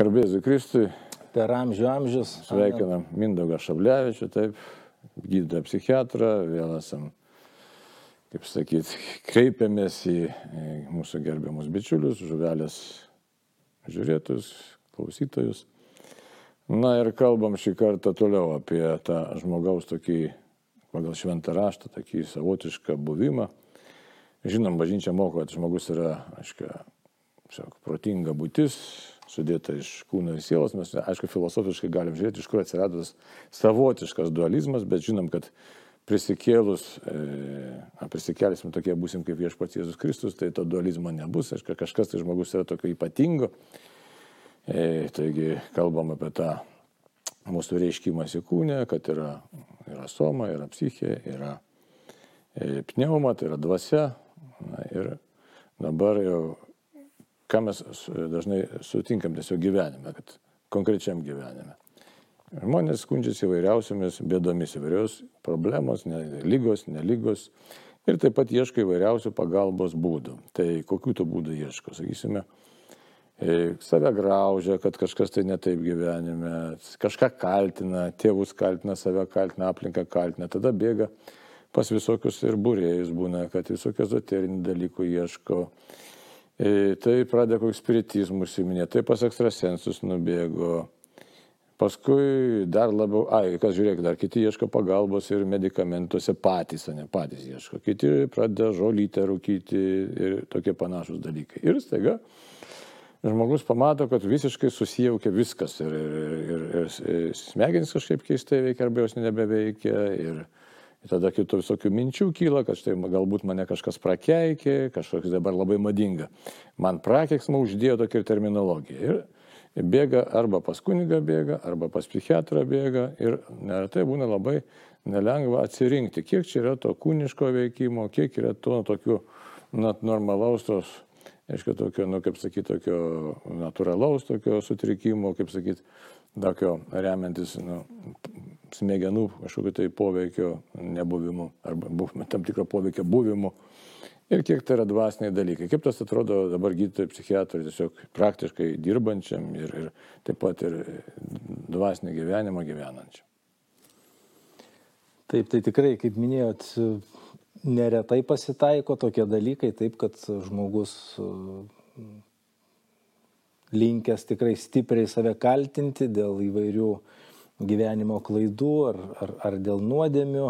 Garbėsiu Kristui, per amžių amžius. sveikinam Mindaugą Šablevičių, taip, gydytoją psichiatrą, vėl esam, kaip sakyt, kreipiamės į mūsų gerbiamus bičiulius, žuvelės žiūrėtojus, klausytojus. Na ir kalbam šį kartą toliau apie tą žmogaus tokį, pagal šventą raštą, tokį savotišką buvimą. Žinom, bažnyčia moko, kad žmogus yra, tiesiog protinga būtis, sudėta iš kūno ir sielos. Mes, aišku, filosofiškai galim žiūrėti, iš kur atsirado tas savotiškas dualizmas, bet žinom, kad prisikėlus, e, prisikėlėsim tokie būsim kaip viešpats Jėzus Kristus, tai to dualizmo nebus, aišku, kažkas tai žmogus yra tokio ypatingo. E, taigi kalbam apie tą mūsų reiškimąsi kūne, kad yra, yra soma, yra psichė, yra e, pneuma, tai yra dvasia. Na, ir dabar jau ką mes dažnai sutinkam tiesiog gyvenime, kad konkrečiam gyvenime. Žmonės skundžiasi įvairiausiamis bėdomis, įvairios problemos, ne, lygos, nelygos ir taip pat ieško įvairiausių pagalbos būdų. Tai kokių tų būdų ieško, sakysime, e, save graužia, kad kažkas tai netaip gyvenime, kažką kaltina, tėvus kaltina, save kaltina, aplinką kaltina, tada bėga pas visokius ir būrėjus būna, kad visokių ezoterinių dalykų ieško. Tai pradeda koks spiritizmų užsiminė, tai pas ekstrasensus nubėgo. Paskui dar labiau, ai, kas žiūrėk, dar kiti ieško pagalbos ir medikamentuose patys, o ne patys ieško. Kiti pradeda žolytę rūkyti ir tokie panašus dalykai. Ir staiga žmogus pamato, kad visiškai susijaukia viskas ir, ir, ir, ir, ir smegenys kažkaip keistai veikia arba jos nebeveikia. Ir, Ir tada kitų visokių minčių kyla, kad štai galbūt mane kažkas prakeikė, kažkoks dabar labai madinga. Man prakeiksmą uždėjo tokia terminologija. Ir bėga arba pas kunigą bėga, arba pas psichiatrą bėga. Ir neretai būna labai nelengva atsirinkti, kiek čia yra to kūniško veikimo, kiek yra to tokių net normalaus tos, aišku, tokio, nu, kaip sakyti, tokio natūralaus tokio sutrikimo, kaip sakyti, tokio remiantis nu, smegenų kažkokio tai poveikio nebuvimu arba tam tikro poveikio buvimu. Ir kiek tai yra dvasiniai dalykai. Kaip tas atrodo dabar gydytojai psichiatrai tiesiog praktiškai dirbančiam ir, ir taip pat ir dvasinį gyvenimą gyvenančiam. Taip, tai tikrai, kaip minėjot, neretai pasitaiko tokie dalykai, taip, kad žmogus linkęs tikrai stipriai save kaltinti dėl įvairių uh, gyvenimo klaidų ar, ar, ar dėl nuodėmių,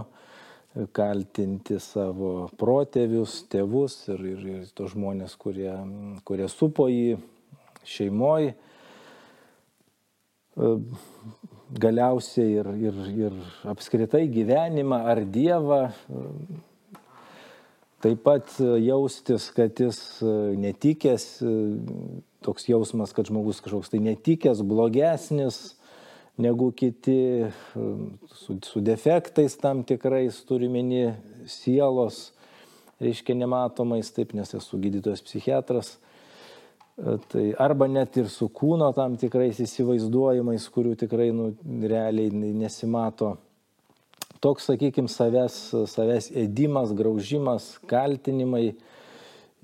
kaltinti savo protėvius, tėvus ir, ir, ir tos žmonės, kurie, kurie supo jį šeimoje. Galiausiai ir, ir, ir apskritai gyvenimą ar Dievą. Taip pat jaustis, kad jis netikęs, toks jausmas, kad žmogus kažkoks tai netikęs, blogesnis, negu kiti, su, su defektais tam tikrais, turimini sielos, reiškia nematomais, taip, nes esu gydytojas psichiatras. Tai arba net ir su kūno tam tikrais įsivaizduojimais, kurių tikrai nu, realiai nesimato. Toks, sakykime, savęs, savęs ėdimas, graužimas, kaltinimai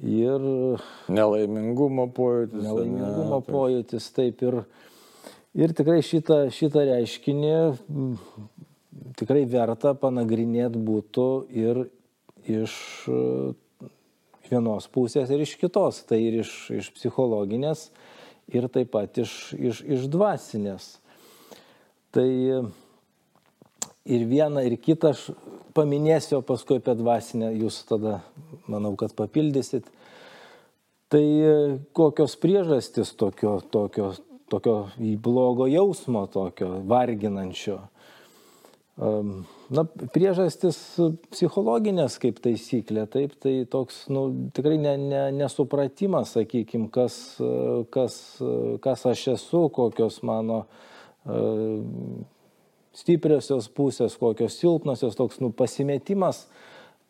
ir... Nelaimingumo pojūtis. Nelaimingumo ne, pojūtis, taip ir Ir tikrai šitą, šitą reiškinį tikrai verta panagrinėti būtų ir iš vienos pusės ir iš kitos, tai ir iš, iš psichologinės, ir taip pat iš, iš, iš dvasinės. Tai ir vieną, ir kitą aš paminėsiu, o paskui apie dvasinę jūs tada, manau, kad papildysit. Tai kokios priežastys tokio, tokio, tokio blogo jausmo, tokio varginančio. Na, priežastis psichologinės kaip taisyklė, taip, tai toks, nu, tikrai ne, ne, nesupratimas, sakykime, kas, kas, kas aš esu, kokios mano uh, stipriosios pusės, kokios silpnosios, toks, nu, pasimetimas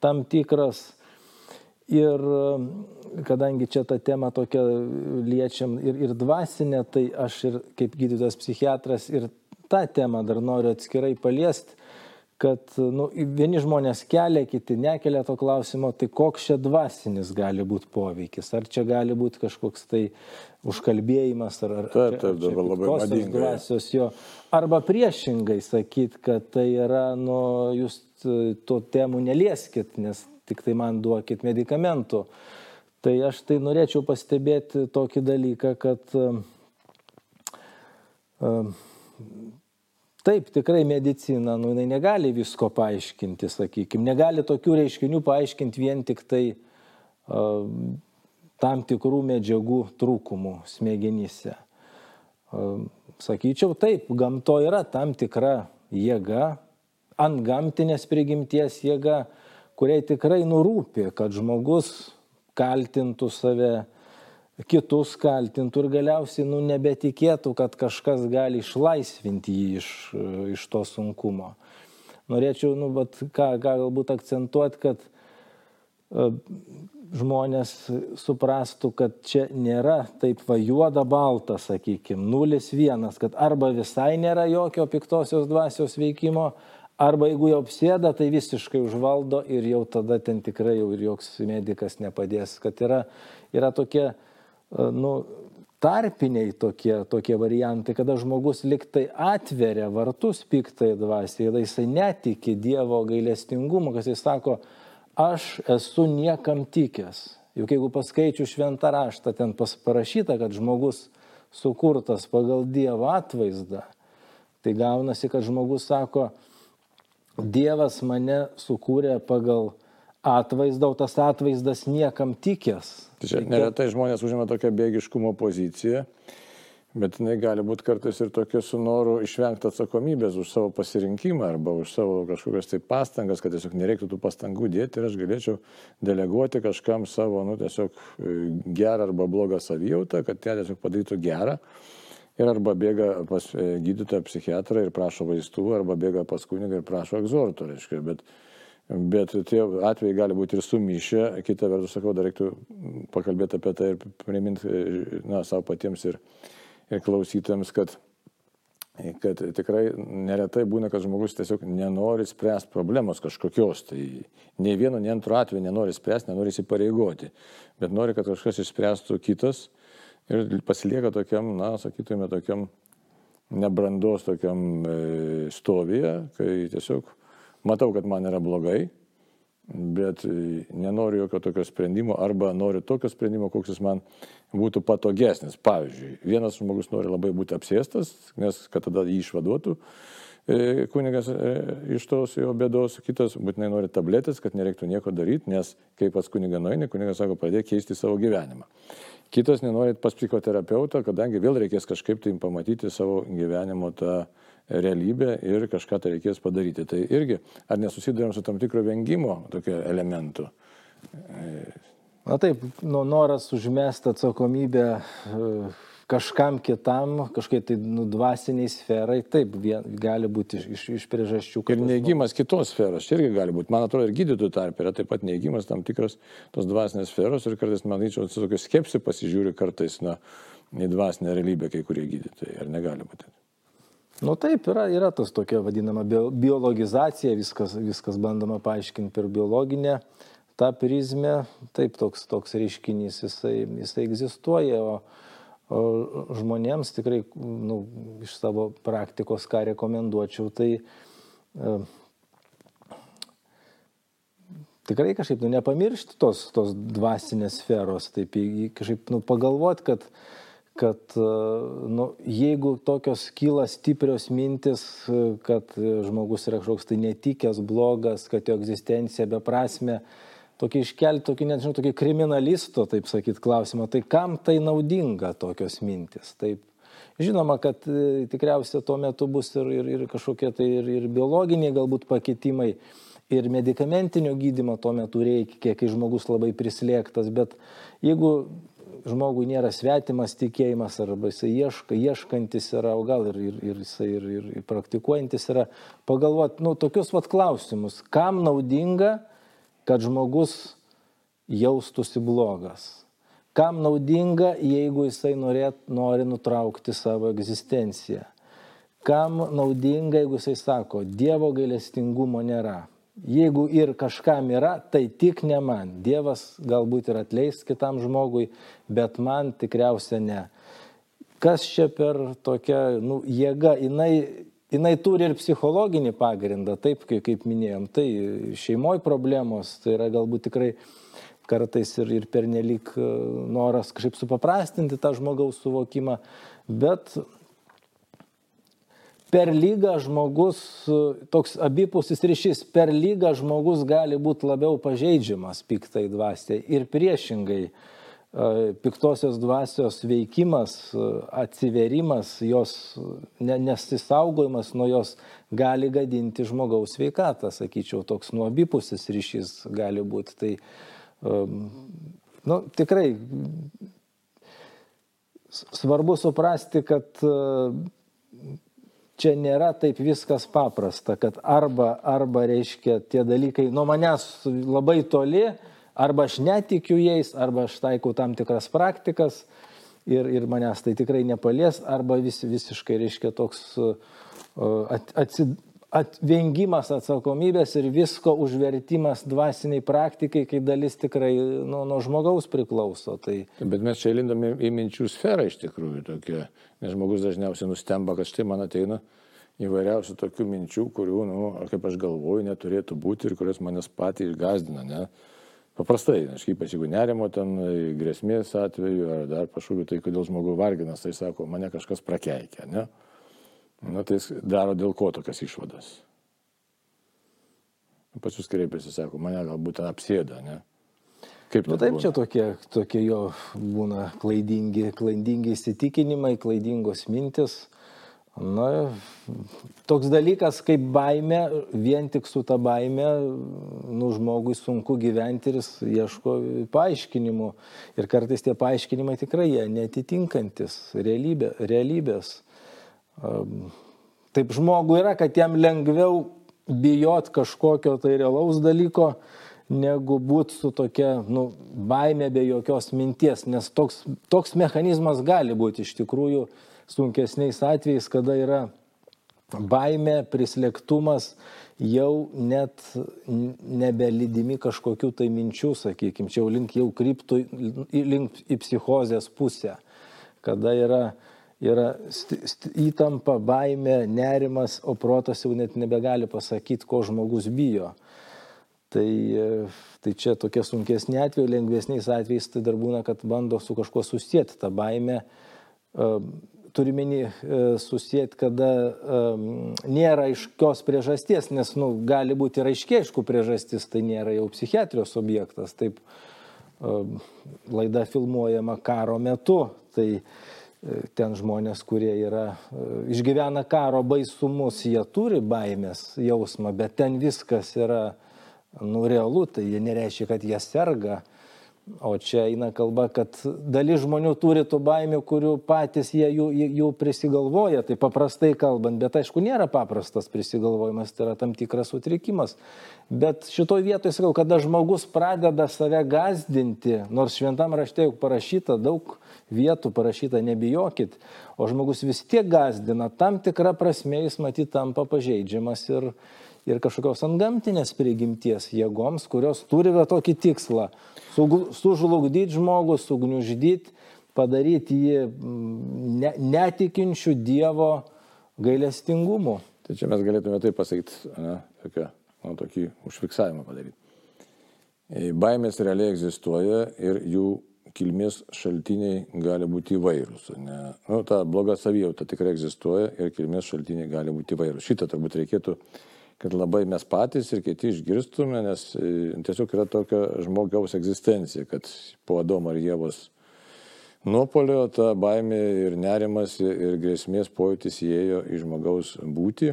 tam tikras Ir kadangi čia tą temą tokią liečiam ir, ir dvasinę, tai aš ir kaip gydytojas psichiatras ir tą temą dar noriu atskirai paliesti, kad nu, vieni žmonės kelia, kiti nekelia to klausimo, tai koks čia dvasinis gali būti poveikis. Ar čia gali būti kažkoks tai užkalbėjimas, ar, ar, taip, taip, dabar labai madinga. Dvasios jo. Arba priešingai sakyti, kad tai yra, nu, jūs to temų nelieskit, nes tik tai man duokit medikamentų. Tai aš tai norėčiau pastebėti tokį dalyką, kad uh, uh, Taip, tikrai medicina, nu, jinai negali visko paaiškinti, sakykime, negali tokių reiškinių paaiškinti vien tik tai uh, tam tikrų medžiagų trūkumų smegenyse. Uh, sakyčiau, taip, gamto yra tam tikra jėga, ant gamtinės prigimties jėga, kuriai tikrai nurūpi, kad žmogus kaltintų save kitus kaltintų ir galiausiai nu, nebetikėtų, kad kažkas gali išlaisvinti jį iš, iš to sunkumo. Norėčiau, nu, bet ką, ką galbūt akcentuoti, kad uh, žmonės suprastų, kad čia nėra taip va juoda balta, sakykime, nulis vienas, kad arba visai nėra jokio piktosios dvasios veikimo, arba jeigu jau apsėda, tai visiškai užvaldo ir jau tada ten tikrai jau ir joks medikas nepadės, kad yra, yra tokia nu, tarpiniai tokie, tokie variantai, kada žmogus liktai atveria vartus piktai dvasiai, tada jisai netiki Dievo gailestingumo, kas jis sako, aš esu niekam tikęs. Juk jeigu paskaičiu šventą raštą, ten parašyta, kad žmogus sukurtas pagal Dievo atvaizdą, tai gaunasi, kad žmogus sako, Dievas mane sukūrė pagal atvaizdą, o tas atvaizdas niekam tikęs. Tai čia neretai žmonės užima tokią bėgiškumo poziciją, bet jinai gali būti kartais ir tokia su noru išvengti atsakomybės už savo pasirinkimą arba už savo kažkokias tai pastangas, kad tiesiog nereiktų tų pastangų dėti ir aš galėčiau deleguoti kažkam savo, nu, tiesiog e, gerą arba blogą savijautą, kad jie tiesiog padarytų gerą. Ir arba bėga pas e, gydytoją psichiatrą ir prašo vaistų, arba bėga pas kunigą ir prašo egzorto, reiškia. Bet Bet tie atvejai gali būti ir sumišę, kita vertus, sakau, dar reiktų pakalbėti apie tai ir priminti na, savo patiems ir, ir klausytėms, kad, kad tikrai neretai būna, kad žmogus tiesiog nenori spręsti problemos kažkokios. Tai nei vieno, nei antro atveju nenori spręsti, nenori įsipareigoti, bet nori, kad kažkas išspręstų kitas ir pasilieka tokiam, na, sakytume, tokiam nebrandos tokiam e, stovyje, kai tiesiog matau, kad man yra blogai, bet nenoriu jokio tokio sprendimo arba noriu tokio sprendimo, koks jis man būtų patogesnis. Pavyzdžiui, vienas žmogus nori labai būti apsėstas, nes kad tada jį išvaduotų e, kunigas e, iš tos jo bėdos, kitas būtinai nori tabletės, kad nereiktų nieko daryti, nes kai pas kunigą nueini, kunigas sako, pradėk keisti savo gyvenimą. Kitas nenori pas psichoterapeutą, kadangi vėl reikės kažkaip tai pamatyti savo gyvenimo tą realybę ir kažką tai reikės padaryti. Tai irgi, ar nesusidurėm su tam tikro vengimo tokio elementu? Na taip, nu, noras užmesti atsakomybę e, kažkam kitam, kažkaip tai nu, dvasiniai sferai, taip, vien, gali būti iš, iš, iš priežasčių. Ir neįgymas nu... kitos sferos, irgi gali būti. Man atrodo, ir gydytojų tarp yra taip pat neįgymas tam tikros tos dvasinės sferos ir kartais, manyčiau, su tokiu skepsiu pasižiūri kartais na, į dvasinę realybę kai kurie gydytojai. Ar negali būti? Nu taip, yra, yra tas tokia vadinama biologizacija, viskas, viskas bandoma paaiškinti per biologinę tą prizmę, taip toks, toks reiškinys, jisai, jisai egzistuoja, o žmonėms tikrai nu, iš savo praktikos, ką rekomenduočiau, tai e, tikrai kažkaip nu, nepamiršti tos, tos dvasinės sferos, taip kažkaip nu, pagalvoti, kad kad e, nu, jeigu tokios kyla stiprios mintis, e, kad žmogus yra kažkoks tai netikęs, blogas, kad jo egzistencija beprasme, tokį iškelti, tokį, nežinau, tokį kriminalisto, taip sakyt, klausimą, tai kam tai naudinga tokios mintis? Taip, žinoma, kad e, tikriausiai tuo metu bus ir, ir, ir kažkokie tai ir, ir biologiniai galbūt pakitimai, ir medicamentinio gydimo tuo metu reikia, kai žmogus labai prislėgtas, bet jeigu žmogui nėra svetimas tikėjimas, arba jisai ieška, ieškantis yra, o gal ir, ir, ir jisai ir, ir, praktikuojantis yra, pagalvoti, nu, tokius vat klausimus, kam naudinga, kad žmogus jaustųsi blogas. Kam naudinga, jeigu jisai norėt, nori nutraukti savo egzistenciją. kam naudinga, jeigu jisai sako, Dievo gailestingumo nėra. Jeigu ir kažkam yra, tai tik ne man. Dievas galbūt ir atleis kitam žmogui, bet man tikriausia ne. Kas čia per tokia nu, jėga, jinai, jinai turi ir psichologinį pagrindą, taip kaip, minėjom, tai šeimoje problemos, tai yra galbūt tikrai kartais ir, ir pernelik e, noras kažkaip supaprastinti tą žmogaus suvokimą, bet per lygą žmogus, toks abipusis ryšys, per lygą žmogus gali būti labiau pažeidžiamas piktai dvasiai ir priešingai piktosios dvasios veikimas, atsiverimas, jos nesisaugojimas nuo jos gali gadinti žmogaus sveikatą, sakyčiau, toks nuo abipusis ryšys gali būti. Tai nu, tikrai svarbu suprasti, kad čia nėra taip viskas paprasta, kad arba, arba reiškia tie dalykai nuo manęs labai toli, arba aš netikiu jais, arba aš taikau tam tikras praktikas ir, ir manęs tai tikrai nepalies, arba vis, visiškai reiškia toks at, atsid, atvengimas atsakomybės ir visko užvertimas dvasiniai praktikai, kai dalis tikrai nuo, nuo žmogaus priklauso. Tai... Bet mes čia lindame į minčių sferą iš tikrųjų tokia, nes žmogus dažniausiai nustemba, kad štai man ateina įvairiausių tokių minčių, kurių, nu, kaip aš galvoju, neturėtų būti ir kurios manęs patį išgazdina. Ne? Paprastai, ypač jeigu nerimo ten grėsmės atveju ar dar kažkokiu, tai kodėl žmogų varginas, tai sako, mane kažkas prakeikia. Ne? Na, tai jis daro dėl ko tokias išvadas. Pačius kreipiasi, sako, mane galbūt ten apsėda, ne? Kaip nu, taip, būna? čia tokie, tokie jo būna klaidingi, klaidingi įsitikinimai, klaidingos mintis. Na, toks dalykas kaip baime, vien tik su ta baime, nu, žmogui sunku gyventi ir jis ieško paaiškinimų. Ir kartais tie paaiškinimai tikrai jie netitinkantis realybė, realybės. Taip žmogui yra, kad jam lengviau bijot kažkokio tai realaus dalyko, negu būti su tokia nu, baime be jokios minties, nes toks, toks mechanizmas gali būti iš tikrųjų sunkesniais atvejais, kada yra baime, prislėgtumas, jau net nebelydimi kažkokių tai minčių, sakykime, čia jau link jau kryptų link į psichozės pusę, kada yra yra įtampa, baime, nerimas, o protas jau net nebegali pasakyti, ko žmogus bijo. Tai, tai čia tokie sunkesni atvejai, lengvesniais atvejais tai dar būna, kad bando su kažkuo susijęti tą baimę. Turime susijęti, kada um, nėra aiškios priežasties, nes nu, gali būti ir aiškiai aišku priežastis, tai nėra jau psichiatrijos objektas. Taip um, laida filmuojama karo metu. Tai, uh, ten žmonės, kurie yra, e, išgyvena karo baisumus, jie turi baimės jausmą, bet ten viskas yra nu, realu, tai jie nereiškia, kad jie serga. O čia eina kalba, kad dalis žmonių turi tų baimių, kurių patys jie jų, jų prisigalvoja, tai paprastai kalbant, bet aišku, nėra paprastas prisigalvojimas, tai yra tam tikras sutrikimas. Bet šitoje vietoje sakau, kada žmogus pradeda save gazdinti, nors šventam rašte jau parašyta daug vietų, parašyta nebijokit, o žmogus vis tiek gazdina, tam tikrą prasme jis matyt tampa pažeidžiamas ir, ir kažkokios antgamtinės prigimties jėgoms, kurios turi va tokį tikslą - sužlugdyti žmogų, sugniuždyti, padaryti jį mm, ne, netikinčių Dievo gailestingumu. Tai čia mes galėtume taip pasakyti, ne, tokia, nu, tokį užfiksavimą padaryti. E, baimės realiai egzistuoja ir jų kilmės šaltiniai gali būti įvairūs. Ne? Nu, ta bloga savijauta tikrai egzistuoja ir kilmės šaltiniai gali būti įvairūs. Šitą turbūt reikėtų kad labai mes patys ir kiti išgirstume, nes e, tiesiog yra tokia žmogaus egzistencija, kad po Adomo ir Jėvos nuopolio ta baimė ir nerimas ir grėsmės pojūtis įėjo į žmogaus būti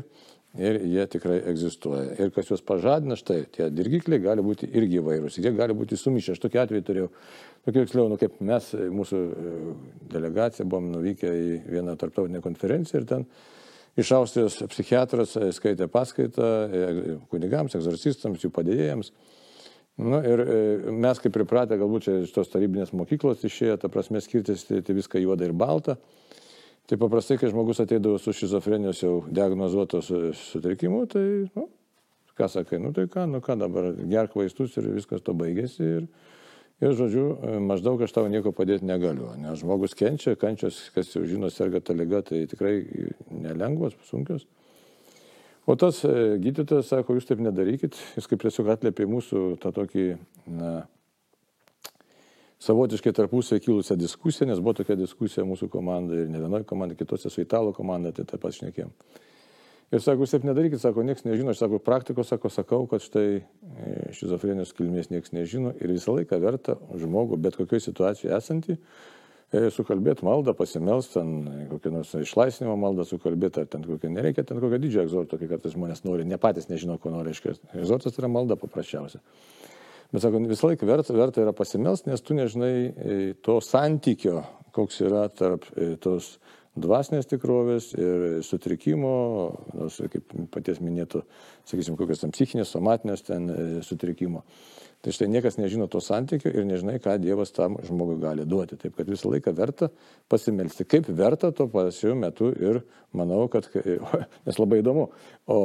ir jie tikrai egzistuoja. Ir kas juos pažadina, štai tie dirgikliai gali būti irgi įvairūs, jie gali būti sumišę. Aš tokiu atveju turėjau, tokiu tiksliau, nu, kaip mes, mūsų e, delegacija, buvom nuvykę į vieną tarptautinę konferenciją ir ten iš Austrijos psichiatras e, skaitė paskaitą e, kunigams, egzorcistams, jų padėjėjams. Nu, ir e, mes kaip pripratę, galbūt čia iš tos tarybinės mokyklos išėjo, ta prasme skirtis tai, tai viską juoda ir balta. Tai paprastai, kai žmogus ateidavo su šizofrenijos jau diagnozuotos sutrikimu, tai, nu, ką sakai, nu tai ką, nu ką dabar, gerk vaistus ir viskas to baigėsi. Ir, ir žodžiu, maždaug aš tau nieko padėti negaliu. Nes žmogus kenčia, kančios, kas jau žino, serga ta lyga, tai tikrai nelengvos, sunkios. O tas e, gydytojas sako, jūs taip nedarykit, jis kaip tiesiog atlėpė mūsų tą tokį, na, savotiškai tarpusai kilusią diskusiją, nes buvo tokia diskusija mūsų komandai ir ne vienoje komandoje, kitose su italų komanda, tai taip pat šnekėjom. Ir sako, jūs taip nedarykit, sako, niekas nežino, aš sako, praktikos sako, sakau, kad štai e, šizofrenijos kilmės niekas nežino ir visą laiką verta žmogų, bet kokioje situacijoje esantį, e, sukalbėti maldą, pasimelst, ten kokią nors išlaisvinimo maldą sukalbėti, ar ten kokią nereikia, ten kokią didžiąją egzortą, kai kartais žmonės nori, ne patys nežino, ko nori, reiškia. Egzortas yra malda paprasčiausia. Bet sako, visą laiką verta, verta yra pasimelst, nes tu nežinai e, to santykio, koks yra tarp e, tos dvasinės tikrovės ir sutrikimo, nors kaip paties minėtų, sakysim, kokios ten psichinės, somatinės ten e, sutrikimo. Tai štai niekas nežino to santykio ir nežinai, ką Dievas tam žmogui gali duoti. Taip kad visą laiką verta pasimelsti. Kaip verta to pasiu metu ir manau, kad, nes labai įdomu, o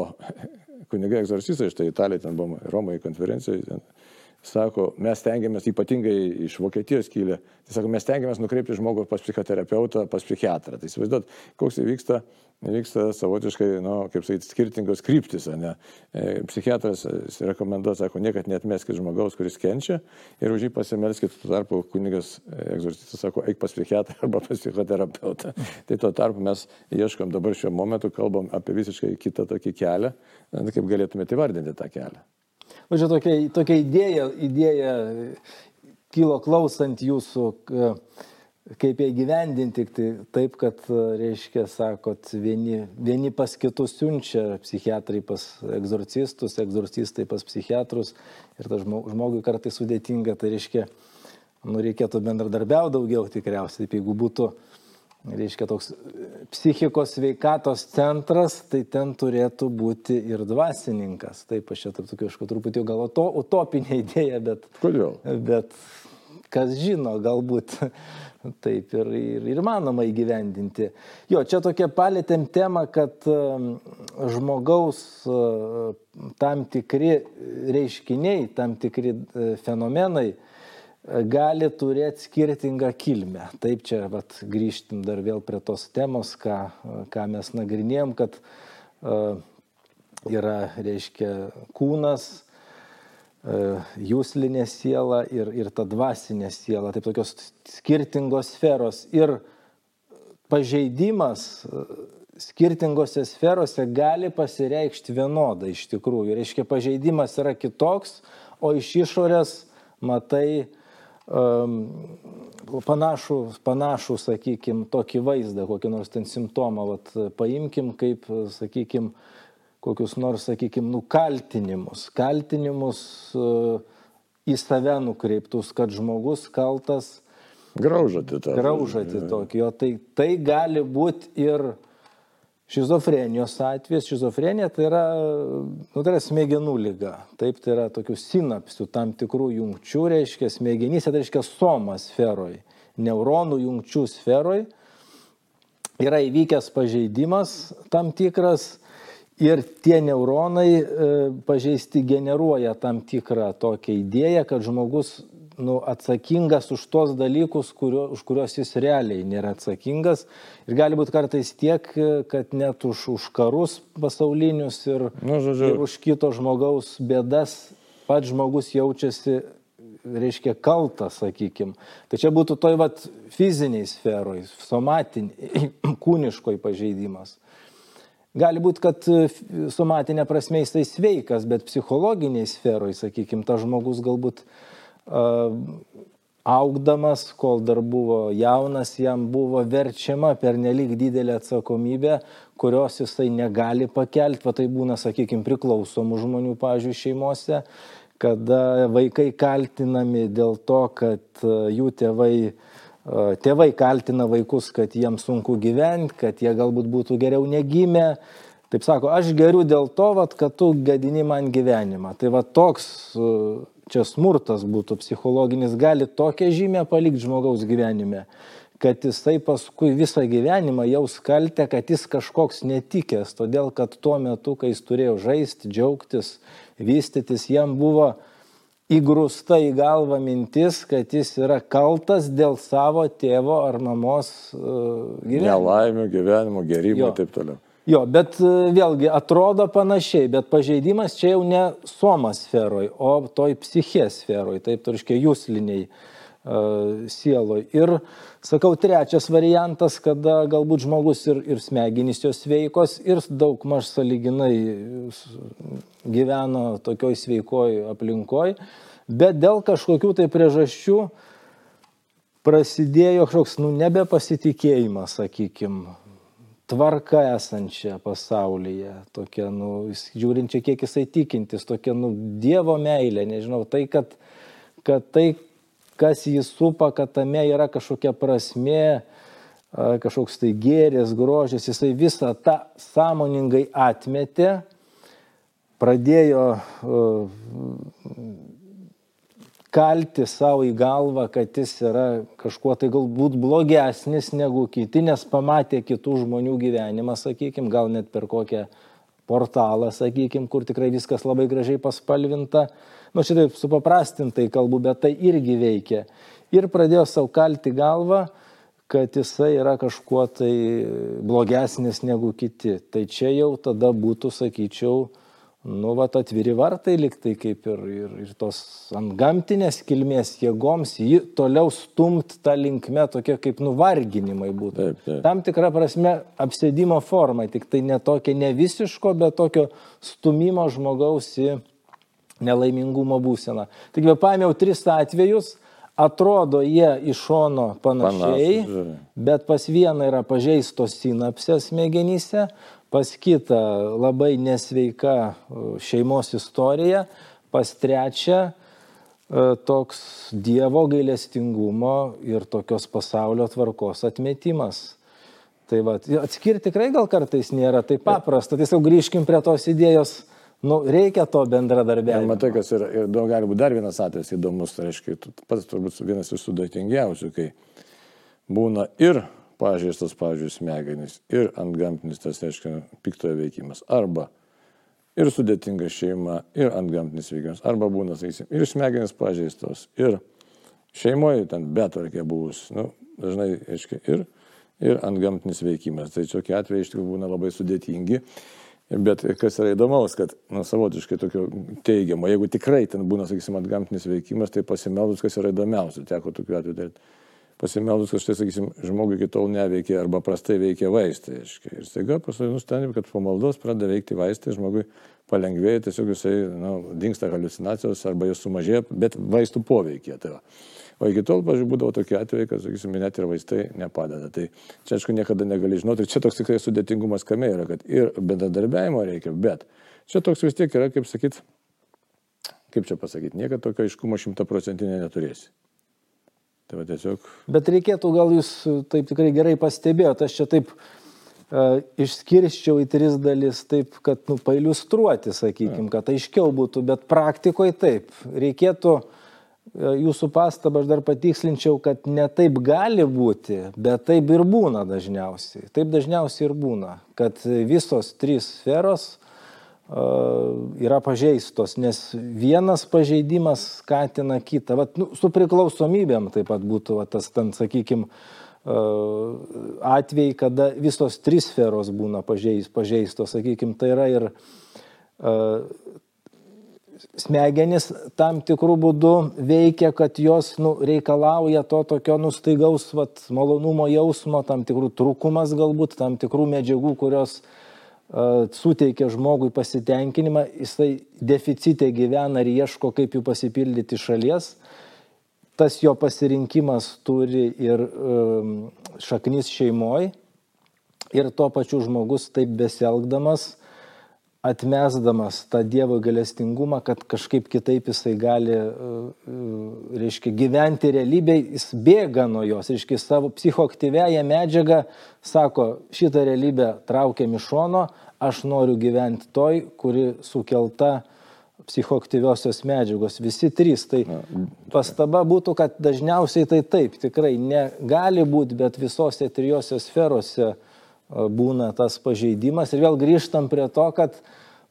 kunigai egzorcistai, štai Italija ten buvo Romoje konferencijoje, sako, mes tengiamės ypatingai iš Vokietijos kilę, tai sako, mes tengiamės nukreipti žmogų pas psichoterapeutą, pas psichiatrą. Tai įsivaizduot, koks įvyksta, vyksta savotiškai, nu, kaip sakyti, skirtingos kryptis, ne? E, psichiatras rekomenduoja, sako, niekad netmeskit žmogaus, kuris kenčia ir už jį pasimelskit, tuo tarpu kunigas e, egzorcistas sako, eik pas psichiatrą arba pas psichoterapeutą. tai tuo tarpu mes ieškom dabar šiuo momentu, kalbam apie visiškai kitą tokį kelią, kaip galėtumėte įvardinti tą kelią. Va čia tokia, tokia idėja, idėja kilo klausant jūsų, kaip ją gyvendinti, tai taip, kad, reiškia, sakot, vieni, vieni pas kitus siunčia, psichiatrai pas egzorcistus, egzorcistai pas psichiatrus ir tas žmogui kartai sudėtinga, tai reiškia, nu, reikėtų bendradarbiauti daugiau tikriausiai, taip jeigu būtų reiškia toks psichikos sveikatos centras, tai ten turėtų būti ir dvasininkas. Taip, aš čia tarp tokių kažkokio truputį gal to, utopinė idėja, bet... Kodėl? Bet kas žino, galbūt taip ir, ir, ir manoma įgyvendinti. Jo, čia tokia palėtėm tema, kad žmogaus uh, tam tikri reiškiniai, tam tikri uh, fenomenai, gali turėti skirtingą kilmę. Taip čia vat, grįžtim dar vėl prie tos temos, ką, ką mes nagrinėjom, kad uh, yra, reiškia, kūnas, uh, jūslinė siela ir, ir ta dvasinė siela, taip tokios skirtingos sferos. Ir pažeidimas uh, skirtingose sferose gali pasireikšti vienodai iš tikrųjų. Reiškia, pažeidimas yra kitoks, o iš išorės matai panašų, panašų sakykime, tokį vaizdą, kokį nors ten simptomą, vat, paimkim kaip, sakykime, kokius nors, sakykime, nukaltinimus, kaltinimus į save nukreiptus, kad žmogus kaltas. Graužati tą. Graužati tokį, o tai, tai gali būti ir Šizofrenijos atvejas, šizofrenija tai yra, nu, tai yra smegenų lyga. Taip, tai yra tokių sinapsių tam tikrų jungčių, reiškia smegenyse, tai reiškia soma sferoje, neuronų jungčių sferoje yra įvykęs pažeidimas tam tikras ir tie neuronai e, pažeisti generuoja tam tikrą tokią idėją, kad žmogus nu, atsakingas už tuos dalykus, kurio, už kuriuos jis realiai nėra atsakingas. Ir gali būti kartais tiek, kad net už, už karus pasaulinius ir, nu, žodžiu. ir už kito žmogaus bėdas pats žmogus jaučiasi, reiškia, kaltas, sakykim. Tai čia būtų toj vat fiziniai sferoj, somatiniai, kūniškoj pažeidimas. Gali būti, kad somatinė prasme jisai sveikas, bet psichologiniai sferoj, sakykim, tas žmogus galbūt augdamas, kol dar buvo jaunas, jam buvo verčiama per nelik didelę atsakomybę, kurios jisai negali pakelti, va tai būna, sakykime, priklausomų žmonių, pažiūrėjau, šeimose, kada vaikai kaltinami dėl to, kad jų tėvai, tėvai kaltina vaikus, kad jiems sunku gyventi, kad jie galbūt būtų geriau negimę. Taip sako, aš geriu dėl to, vat, kad tu gadini man gyvenimą. Tai va toks čia smurtas būtų psichologinis, gali tokią žymę palikti žmogaus gyvenime, kad jisai paskui visą gyvenimą jaus kaltę, kad jis kažkoks netikęs, todėl kad tuo metu, kai jis turėjo žaisti, džiaugtis, vystytis, jam buvo įgrūsta į galvą mintis, kad jis yra kaltas dėl savo tėvo ar mamos uh, gyvenimo. Nelaimių, gyvenimo, Jo. ir taip toliau. Jo, bet e, vėlgi atrodo panašiai, bet pažeidimas čia jau ne soma sferoj, o toj psichės sferoj, taip turškiai jūsliniai uh, sieloj. Ir sakau, trečias variantas, kada galbūt žmogus ir, ir smegenys jos sveikos ir daug maž saliginai gyveno tokioj sveikoj aplinkoj, bet dėl kažkokių tai priežasčių prasidėjo kažkoks, nu, nebepasitikėjimas, sakykime, tvarka esančia pasaulyje, tokia, nu, jis- žiūrint čia kiek jisai tikintis, tokia, nu, Dievo meilė, nežinau, tai, kad, kad tai, kas jį supa, kad tame yra kažkokia prasme, a, kažkoks tai gėris, grožis, jisai visą tą sąmoningai atmetė, pradėjo uh, kalti savo į galvą, kad jis yra kažkuo tai galbūt blogesnis negu kiti, nes pamatė kitų žmonių gyvenimą, sakykime, gal net per kokią portalą, sakykime, kur tikrai viskas labai gražiai paspalvinta. Nu, šitaip supaprastintai kalbu, bet tai irgi veikia. Ir pradėjo savo kalti galvą, kad jisai yra kažkuo tai blogesnis negu kiti. Tai čia jau tada būtų, sakyčiau, nu, va, atviri vartai liktai kaip ir, ir, ir tos ant gamtinės kilmės jėgoms, jį toliau stumt tą linkmę tokie kaip nuvarginimai būtų. Taip, taip. Tam tikra prasme apsėdimo forma, tik tai ne tokia ne visiško, bet tokio stumimo žmogaus į nelaimingumo būseną. Taigi paėmiau tris atvejus, atrodo jie iš šono panašiai, žiūri. bet pas vieną yra pažeistos sinapsės smegenyse, pas kitą labai nesveika uh, šeimos istorija, pas trečią uh, toks Dievo gailestingumo ir tokios pasaulio tvarkos atmetimas. Tai va, atskirti tikrai gal kartais nėra taip paprasta. Tiesiog grįžkim prie tos idėjos, nu, reikia to Ir bendradarbiavimo. matai, kas yra, ir daug gali būti dar vienas atvejis įdomus, tai reiškia, pats turbūt vienas iš sudėtingiausių, kai būna ir pažeistas, pavyzdžiui, smegenys, ir ant gamtinis tas, reiškia, piktojo veikimas, arba ir sudėtinga šeima, ir ant gamtinis veikimas, arba būna, sakysim, ir smegenys pažeistos, ir šeimoje ten betvarkė buvus, nu, dažnai, reiškia, ir, ir ant gamtinis veikimas. Tai tokie atvejai iš tikrųjų būna labai sudėtingi. Bet kas yra įdomaus, kad nu, savotiškai tokio teigiamo, jeigu tikrai ten būna, sakysim, ant gamtinis veikimas, tai pasimeldus, kas yra įdomiausia, teko tokiu atveju daryti. Pasimeldus, kad štai, sakysim, žmogui iki tol neveikia arba prastai veikia vaistai. Aiškiai. Ir staiga paskui nustandėm, kad po maldos pradeda veikti vaistai, žmogui palengvėja, tiesiog jisai nu, dinksta halucinacijos arba jos sumažėja, bet vaistų poveikia. Tai va. o iki tol, pažiūrėjau, būdavo tokie atvejai, kad, sakysim, net ir vaistai nepadeda. Tai čia, aišku, niekada negali žinoti. Ir čia toks tikrai sudėtingumas kame yra, kad ir bendradarbiavimo reikia, bet čia toks vis tiek yra, kaip sakyt, kaip čia pasakyti, niekada tokio aiškumo šimtaprocentinė neturėsi. Tai va tiesiog Bet reikėtų, gal jūs taip tikrai gerai pastebėjote, aš čia taip uh, išskirščiau į tris dalis, taip, kad, nu, pailustruoti, sakykime, kad aiškiau būtų, bet praktikoje taip. Reikėtų uh, jūsų pastabą, aš dar patikslinčiau, kad ne taip gali būti, bet taip ir būna dažniausiai. Taip dažniausiai ir būna, kad visos trys sferos yra pažeistos, nes vienas pažeidimas skatina kitą. Vat, nu, su priklausomybėm taip pat būtų vat, tas, ten, sakykime, atvejai, kada visos trys sferos būna pažeis, pažeistos, sakykime, tai yra ir uh, smegenis tam tikrų būdų veikia, kad jos nu, reikalauja to tokio nustaigaus vat, malonumo jausmo, tam tikrų trūkumas galbūt, tam tikrų medžiagų, kurios uh, suteikia žmogui pasitenkinimą, jisai deficite gyvena ir ieško, kaip jų pasipildyti šalies. Tas jo pasirinkimas turi ir um, šaknis šeimoje ir tuo pačiu žmogus taip besielgdamas atmesdamas tą Dievo galestingumą, kad kažkaip kitaip jisai gali, reiškia, gyventi realybėje, jis bėga nuo jos, reiškia, savo psichoaktyvėją medžiagą, sako, šitą realybę traukiam iš šono, aš noriu gyventi toj, kuri sukelta psichoaktyviosios medžiagos, visi trys. Tai pastaba būtų, kad dažniausiai tai taip, tikrai negali būti, bet visose trijose sferose būna tas pažeidimas. Ir vėl grįžtam prie to, kad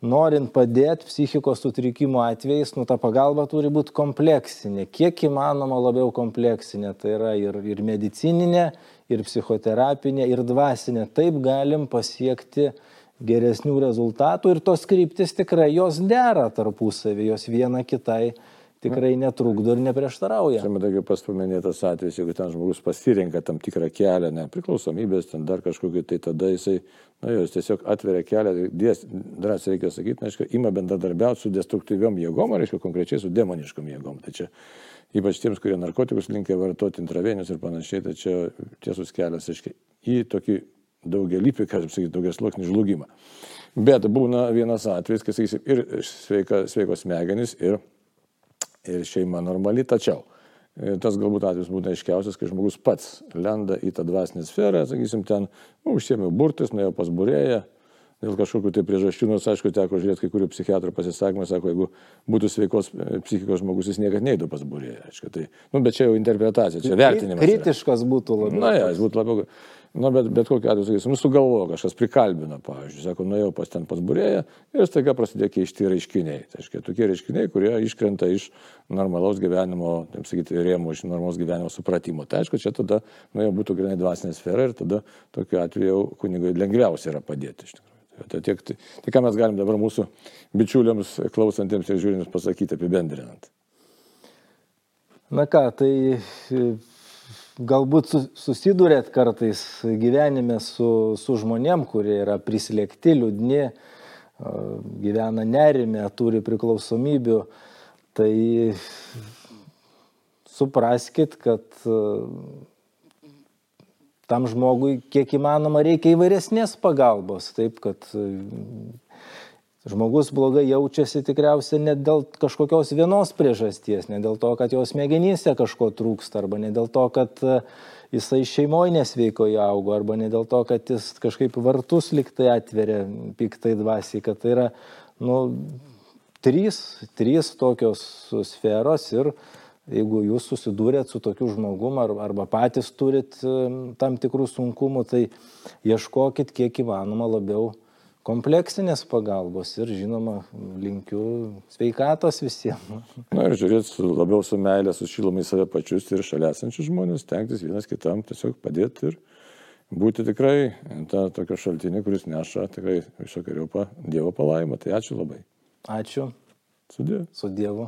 norint padėti psichikos sutrikimo atvejais, nu ta pagalba turi būti kompleksinė, kiek įmanoma labiau kompleksinė, tai yra ir, ir medicininė, ir psichoterapinė, ir dvasinė. Taip galim pasiekti geresnių rezultatų ir tos kryptis tikrai jos dera tarpusavį, jos viena kitai tikrai netrukdo ir neprieštarauja. Čia matai, kaip pas paminėtas atvejis, jeigu ten žmogus pasirenka tam tikrą kelią, nepriklausomybės, ten dar kažkokį, tai tada jisai, na, jos tiesiog atveria kelią, drąsiai reikia sakyti, na, aišku, ima bendradarbiauti su destruktyviom jėgom, ar, aišku, konkrečiai su demoniškom jėgom. Tai čia ypač tiems, kurie narkotikus linkia vartoti intravenius ir panašiai, tai čia tiesus kelias, aiškiai, į tokį daugelįpį, kaip sakyti, daugias sluoksnį žlugimą. Bet būna vienas atvejis, kai, sakysim, ir sveika, sveikos smegenys, ir ir šeima normali, tačiau e, tas galbūt atvejis būna aiškiausias, kai žmogus pats lenda į tą dvasinę sferą, sakysim, ten nu, užsiemė burtis, nuėjo pas burėją, dėl kažkokių tai priežasčių, nors aišku, teko žiūrėti kai kurių psichiatrų pasisakymą, sako, jeigu būtų sveikos e, psichikos žmogus, jis niekada neįtų pas burėją. Aišku, tai, nu, bet čia jau interpretacija, čia vertinimas. Kritiškas yra. būtų labiau. Na, ja, jis būtų labiau. Na, bet, bet kokiu atveju, sakysim, nu, sugalvojo, kažkas prikalbino, pavyzdžiui, sako, nuėjau pas ten pas burėją ir staiga prasidėjo keišti reiškiniai. Tai reiškia, tokie reiškiniai, kurie iškrenta iš normalaus gyvenimo, taip sakyti, rėmų, iš normalaus gyvenimo supratimo. Tai aišku, čia tada, nu, jau būtų grinai dvasinė sfera ir tada tokiu atveju kunigui lengviausia yra padėti iš tikrųjų. Tai, tiek, tai, tai ką mes galim dabar mūsų bičiuliams, klausantiems ir žiūrintiems pasakyti apibendrinant? Na ką, tai galbūt susidurėt kartais gyvenime su, su žmonėm, kurie yra prislėgti, liūdni, gyvena nerime, turi priklausomybių, tai supraskit, kad tam žmogui kiek įmanoma reikia įvairesnės pagalbos, taip kad Žmogus blogai jaučiasi tikriausiai ne dėl kažkokios vienos priežasties, ne dėl to, kad jos smegenyse kažko trūksta, arba ne dėl to, kad e, jisai šeimoje nesveikoje augo, arba ne dėl to, kad jis kažkaip vartus liktai atveria piktai dvasiai, kad tai yra, nu, trys, trys tokios sferos ir jeigu jūs susidūrėt su tokiu žmogum ar, arba patys turit e, tam tikrų sunkumų, tai ieškokit kiek įmanoma labiau kompleksinės pagalbos ir žinoma linkiu sveikatos visiems. Na ir žiūrėti labiau su meilė, su šilumai save pačius ir šalia esančius žmonės, tenktis vienas kitam tiesiog padėti ir būti tikrai tą tokio šaltinį, kuris neša tikrai visokiojo Dievo palaimą. Tai ačiū labai. Ačiū. Su Dievu. Su Dievu.